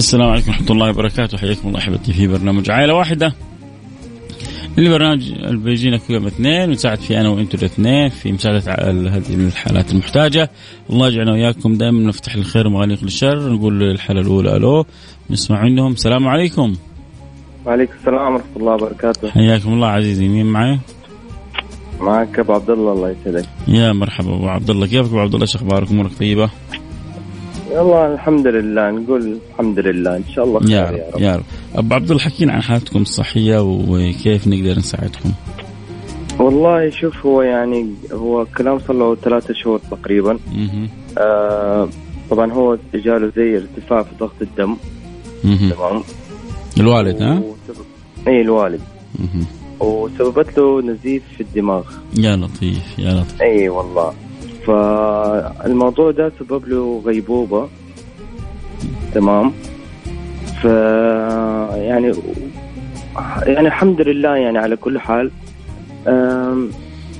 السلام عليكم ورحمة الله وبركاته. حياكم الله أحبتي في برنامج عائلة واحدة. البرنامج اللي بيجينا كل يوم اثنين ونساعد فيه أنا وأنتم الاثنين في مساعدة هذه الحالات المحتاجة. الله يجعلنا وياكم دائما نفتح الخير ومغاليق للشر نقول الحاله الأولى ألو نسمع منهم. السلام عليكم. وعليكم السلام ورحمة الله وبركاته. حياكم الله عزيزي مين معي؟ معك أبو عبد الله الله يسعدك. يا مرحبا أبو عبد الله كيفك أبو عبد الله؟ إيش أخبارك؟ أمورك طيبة؟ والله الحمد لله نقول الحمد لله. إن شاء الله خير يا رب يا رب, يا رب. أبو عبد الله حكينا عن حالتكم الصحية وكيف نقدر نساعدكم. والله شوف هو يعني هو كلام صار له ثلاثة شهور تقريبا. آه طبعا هو جاله زي ارتفاع في ضغط الدم. تمام. الوالد ها؟ اي الوالد. وسببت له نزيف في الدماغ. يا لطيف يا لطيف. اي والله. فالموضوع ده سبب له غيبوبة. تمام؟ ف يعني يعني الحمد لله يعني على كل حال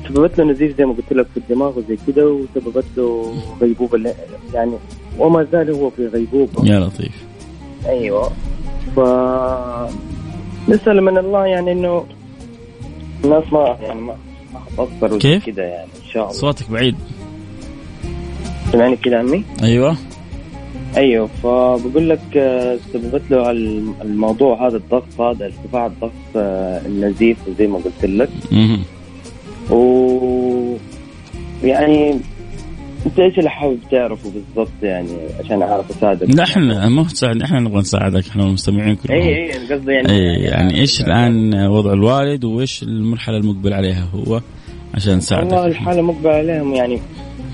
سببت له نزيف زي ما قلت لك في الدماغ وزي كده وسببت له غيبوبة. يعني وما زال هو في غيبوبة. يا لطيف. أيوه. ف نسأل من الله يعني إنه الناس ما يعني ما كيف؟ كده يعني إن شاء الله. صوتك بعيد. سمعني كده عمي؟ أيوه. أيوه فبقول لك آه، سببت له الموضوع هذا الضغط هذا ارتفاع الضغط آه، النزيف زي ما قلت لك. و يعني أنت إيش اللي حابب تعرفه بالضبط يعني عشان أعرف أساعدك؟ لا إحنا ما تساعد إحنا نبغى نساعدك إحنا المستمعين كلهم. اي اي قصدي يعني اي يعني إيش الآن وضع الوالد وإيش المرحلة المقبل عليها هو عشان نساعدك؟ والله الحالة المقبل عليهم يعني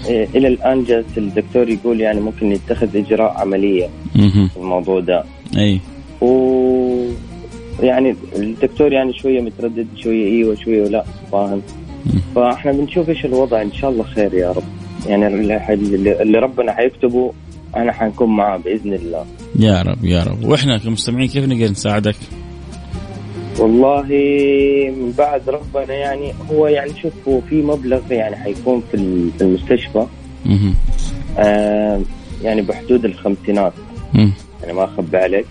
إلى الآن جالس الدكتور يقول يعني ممكن يتخذ إجراء عملية في الموضوع ده. أي. و يعني الدكتور يعني شوية متردد شوية إيوه شوية لا فاهم فإحنا بنشوف إيش الوضع إن شاء الله خير يا رب. يعني اللي ربنا حيكتبه إحنا حنكون معاه بإذن الله. يا رب يا رب. وإحنا كمستمعين كيف نقدر نساعدك؟ والله من بعد ربنا يعني هو يعني شوف هو في مبلغ يعني حيكون في في المستشفى. آه يعني بحدود الخمسينات. يعني ما أخبي عليك.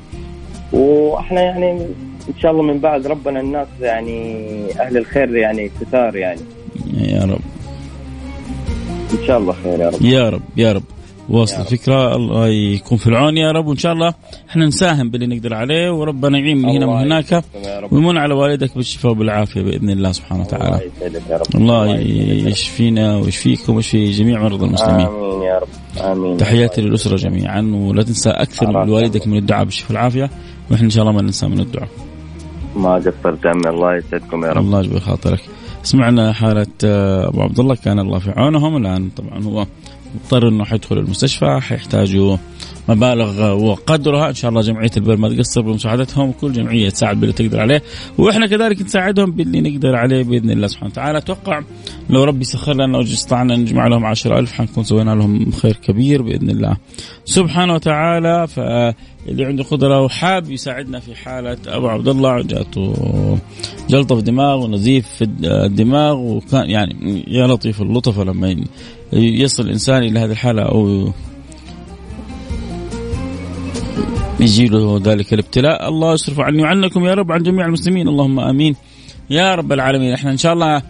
وإحنا يعني إن شاء الله من بعد ربنا الناس يعني أهل الخير يعني كثار يعني. يا رب. إن شاء الله خير يا رب. يا رب يا رب. واصل الفكرة الله يكون في العون يا رب. وإن شاء الله إحنا نساهم باللي نقدر عليه وربنا يعين من هنا ومن هناك. ويمن على والدك بالشفاء وبالعافية بإذن الله سبحانه وتعالى. الله, الله يشفينا ويشفيكم ويشفي جميع مرضى المسلمين. آمين يا رب. آمين. تحياتي للأسرة جميعا. ولا تنسى أكثر من والدك من الدعاء بالشفاء والعافية. وإحنا إن شاء الله ما ننسى من الدعاء. ما قصرت عمي الله يسعدكم يا رب. الله يجبر خاطرك. سمعنا حالة آه، أبو عبد الله. كان الله في عونهم. الآن طبعا هو مضطر إنه حيدخل المستشفى حيحتاجوا مبالغ وقدرها. إن شاء الله جمعية البر ما تقصر بمساعدتهم كل جمعية تساعد باللي تقدر عليه وإحنا كذلك نساعدهم باللي نقدر عليه بإذن الله سبحانه وتعالى. أتوقع لو ربي سخر لنا واستطعنا نجمع لهم عشرة ألف حنكون سوينا لهم خير كبير بإذن الله سبحانه وتعالى. فاللي عنده قدرة وحاب يساعدنا في حالة أبو عبد الله جاته جلطة في دماغ ونزيف في الدماغ وكان يعني يا لطيف اللطف لما يصل الانسان إلى هذه الحالة أو يجي له ذلك الابتلاء. الله يصرف عني وعنكم يا رب عن جميع المسلمين. اللهم آمين. يا رب العالمين. إحنا إن شاء الله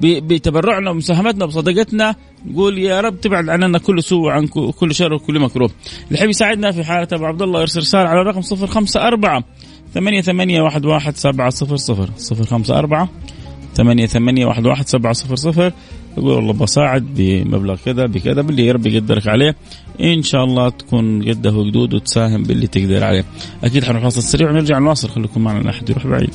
بتبرعنا ومساهمتنا وصدقتنا نقول يا رب تبعد عننا كل سوء وعن كل شر وكل مكروه. اللي يحب يساعدنا في حالة أبو عبد الله يرسل رسالة على الرقم 054 ثمانية ثمانية واحد واحد سبعة صفر صفر. صفر خمسة أربعة ثمانية ثمانية واحد واحد سبعة صفر صفر. يقول والله بساعد بمبلغ كذا بكذا باللي ربي يقدرك عليه. إن شاء الله تكون قده وقدود وتساهم باللي تقدر عليه. أكيد حنروح فاصل سريع ونرجع نواصل. خليكم معنا لا أحد يروح بعيد.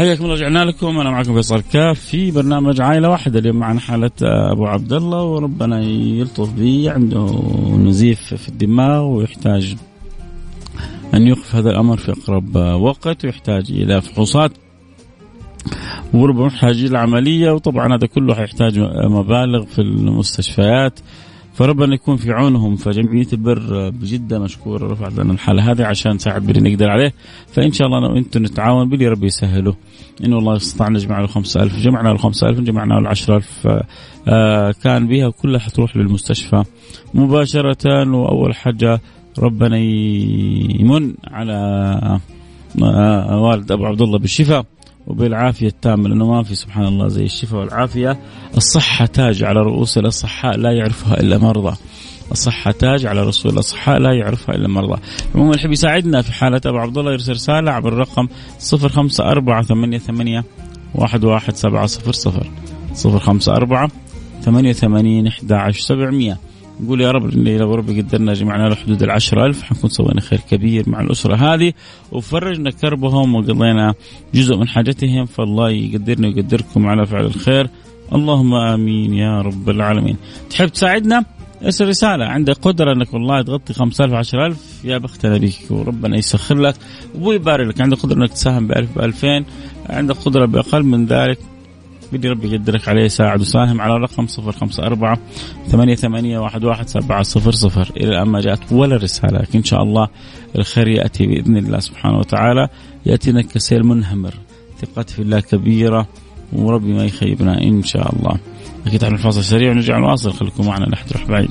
حياكم الله رجعنا لكم. أنا معكم فيصل كاف في برنامج عائلة واحدة. اليوم معنا حالة أبو عبد الله وربنا يلطف به. عنده نزيف في الدماغ ويحتاج أن يوقف هذا الأمر في أقرب وقت ويحتاج إلى فحوصات وربما يحتاج إلى عملية. وطبعا هذا كله حيحتاج مبالغ في المستشفيات. فربنا يكون في عونهم فجمعية البر بجدة مشكورة رفعت لنا الحالة هذه عشان نساعد باللي نقدر عليه. فإن شاء الله أنا وأنتم نتعاون باللي ربي يسهله. إن والله استطاع نجمع له 5000 جمعنا له 5000 جمعنا له 10000 آه كان بها كلها حتروح للمستشفى. مباشرة وأول حاجة ربنا يمن على آه والد أبو عبد الله بالشفاء. وبالعافية التامة لأنه ما في سبحان الله زي الشفاء والعافية. الصحة تاج على رؤوس الأصحاء لا يعرفها إلا مرضى. الصحة تاج على رسول الأصحاء لا يعرفها إلا مرضى. عموما يحب يساعدنا في حالة أبو عبد الله يرسل رسالة عبر الرقم 05488 11700 054 88 11700 نقول يا رب لو ربي قدرنا جمعنا له حدود ال ألف حنكون سوينا خير كبير مع الأسرة هذه. وفرجنا كربهم وقضينا جزء من حاجتهم فالله يقدرنا ويقدركم على فعل الخير. اللهم آمين يا رب العالمين. تحب تساعدنا؟ ارسل رسالة. عندك قدرة إنك والله تغطي 5000 10000 يا بختنا بك وربنا يسخر لك. ويبارك لك عندك قدرة إنك تساهم ب 1000 ب 2000 عندك قدرة بأقل من ذلك؟ بدي ربي يقدرك عليه ساعد وساهم على رقم 054 ثمانية ثمانية واحد واحد سبعة صفر صفر. إلى الآن ما جاءت ولا رسالة لكن إن شاء الله الخير يأتي بإذن الله سبحانه وتعالى. يأتينا كسيل منهمر ثقتي في الله كبيرة وربي ما يخيبنا إن شاء الله. أكيد عن الفاصل سريع ونرجع نواصل خليكم معنا لا تروح بعيد.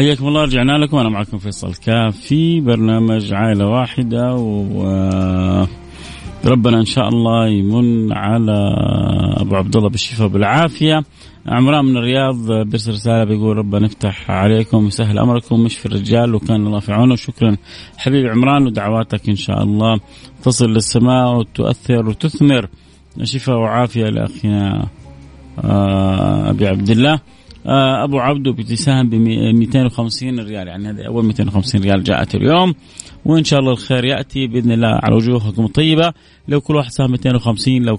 حياكم الله رجعنا لكم. أنا معكم فيصل كاف في برنامج عائلة واحدة و ربنا إن شاء الله يمن على أبو عبد الله بالشفاء بالعافيه عمران من الرياض بيرسل رسالة بيقول ربنا يفتح عليكم ويسهل أمركم مش في الرجال وكان الله في عونه. شكرا حبيبي عمران ودعواتك إن شاء الله تصل للسماء وتؤثر وتثمر. شفاء وعافيه لأخينا آه، أبي عبد الله. أبو عبده بتساهم ب 250 ريال. يعني هذه أول 250 ريال جاءت اليوم. وإن شاء الله الخير يأتي بإذن الله على وجوهكم الطيبه لو كل واحد ساهم 250 لو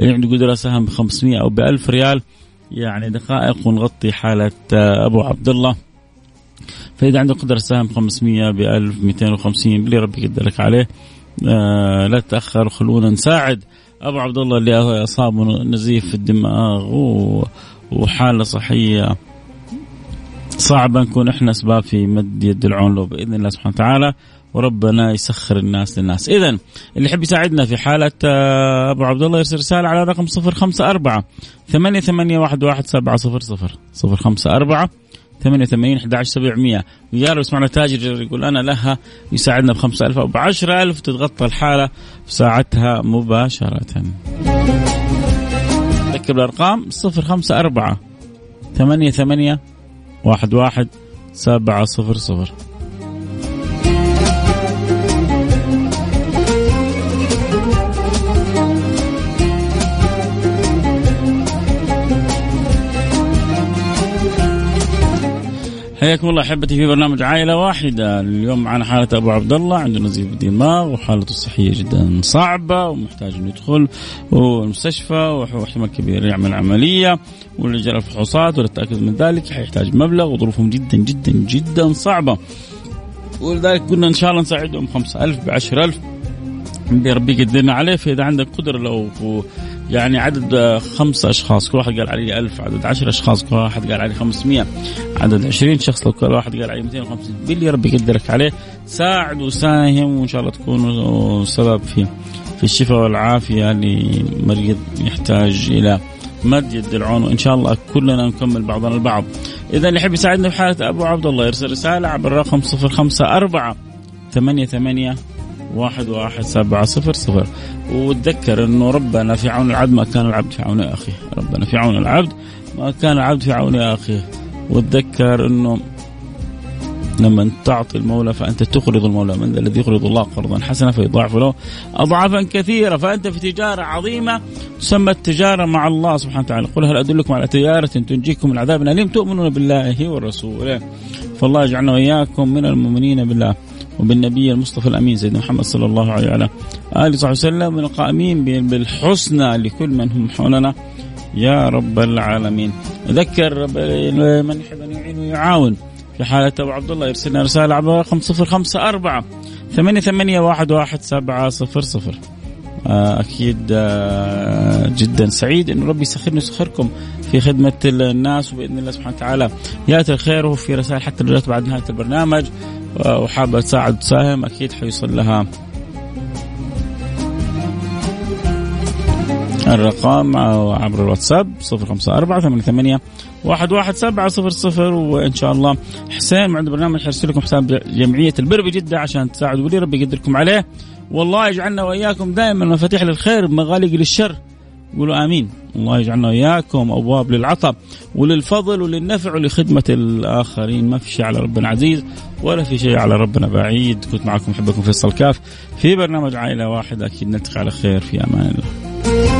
عنده قدرة ساهم ب 500 أو ب 1000 ريال يعني دقائق ونغطي حالة آه، أبو عبد الله. فإذا عنده قدرة ساهم 500 ب 1000 250 اللي ربي يقدرك عليه آه لا تتأخر خلونا نساعد أبو عبد الله اللي أصابه نزيف في الدماغ. وحالة صحية. صعبه نكون إحنا أسباب في مد يد العون له بإذن الله سبحانه وتعالى وربنا يسخر الناس للناس. إذا اللي يحب يساعدنا في حالة آه، أبو عبد الله يرسل رسالة على رقم صفر خمسة أربعة ثمانية ثمانية واحد واحد سبعة صفر صفر. صفر خمسة أربعة ثمانية ثمانين أحد عشر سبعمية. ويا رب يسمعنا تاجر يقول أنا لها يساعدنا بخمسة ألف أو بعشرة ألف تتغطى الحالة في ساعتها مباشرة. صفر خمسة أربعة ثمانية ثمانية واحد واحد سبعة صفر صفر. حياكم الله أحبتي في برنامج عائلة واحدة. اليوم معنا حالة أبو عبد الله عنده نزيف دماغ وحالته الصحية جدا صعبة ومحتاج إنه يدخل المستشفى واحتمال كبير يعمل عملية. ولجرى الفحوصات وللتاكد من ذلك حيحتاج مبلغ وظروفهم جدا جدا جدا صعبة. ولذلك قلنا إن شاء الله نساعدهم 5000 ب 10000 ربي يقدرنا عليه فإذا عندك قدرة لو يعني عدد خمسة أشخاص كل واحد قال علي ألف عدد عشر أشخاص كل واحد قال علي 500 عدد 20 شخص لو كل واحد قال علي 250 باللي ربي يقدرك عليه ساعد وساهم وإن شاء الله تكونوا سبب في في الشفاء والعافية لمريض يحتاج إلى مد يد العون وإن شاء الله كلنا نكمل بعضنا البعض. إذا اللي يحب يساعدنا في حالة أبو عبد الله يرسل رسالة عبر الرقم 054 ثمانية ثمانية واحد واحد سبعة صفر صفر. وتذكر إنه ربنا في عون العبد ما كان العبد في عون أخيه. ربنا في عون العبد ما كان العبد في عون أخيه. وتذكر إنه لما تعطي المولى فأنت تقرض المولى من ذا الذي يقرض الله قرضا حسنا فيضاعف له اضعافا كثيرة. فأنت في تجارة عظيمة تسمى التجارة مع الله سبحانه وتعالى. قل هل أدلكم على تجارة تنجيكم من عذاب أليم؟ تؤمنون بالله ورسوله فالله يجعلنا وإياكم من المؤمنين بالله. وبالنبي المصطفى الأمين سيدنا محمد صلى الله عليه وعلى آله وصحبه وسلم من القائمين بالحسنى لكل من هم حولنا. يا رب العالمين. اذكر من يحب أن يعين ويعاون. في حالة أبو عبد الله يرسلنا رسالة على رقم صفر خمسة أربعة ثمانية ثمانية واحد واحد سبعة صفر صفر. آه، أكيد آه، جدا سعيد أنه ربي يسخرني ويسخركم في خدمة الناس وبإذن الله سبحانه وتعالى يأتي الخير وفي رسائل حتى بعد نهاية البرنامج. آه، وحابة تساعد وتساهم أكيد حيوصل لها الرقم عبر الواتساب 054 88 واحد واحد سبعة صفر صفر وإن شاء الله حسين عند برنامج حرسل لكم حساب جمعية البر بجدة عشان تساعدوا لي ربي يقدركم عليه. والله يجعلنا وإياكم دائما مفاتيح للخير مغالق للشر. قولوا آمين. الله يجعلنا وإياكم أبواب للعطاء وللفضل وللنفع ولخدمة الآخرين. ما في شيء على ربنا عزيز ولا في شيء على ربنا بعيد. كنت معكم أحبكم فيصل كاف في برنامج عائلة واحدة أكيد نلتقي على خير. في أمان الله.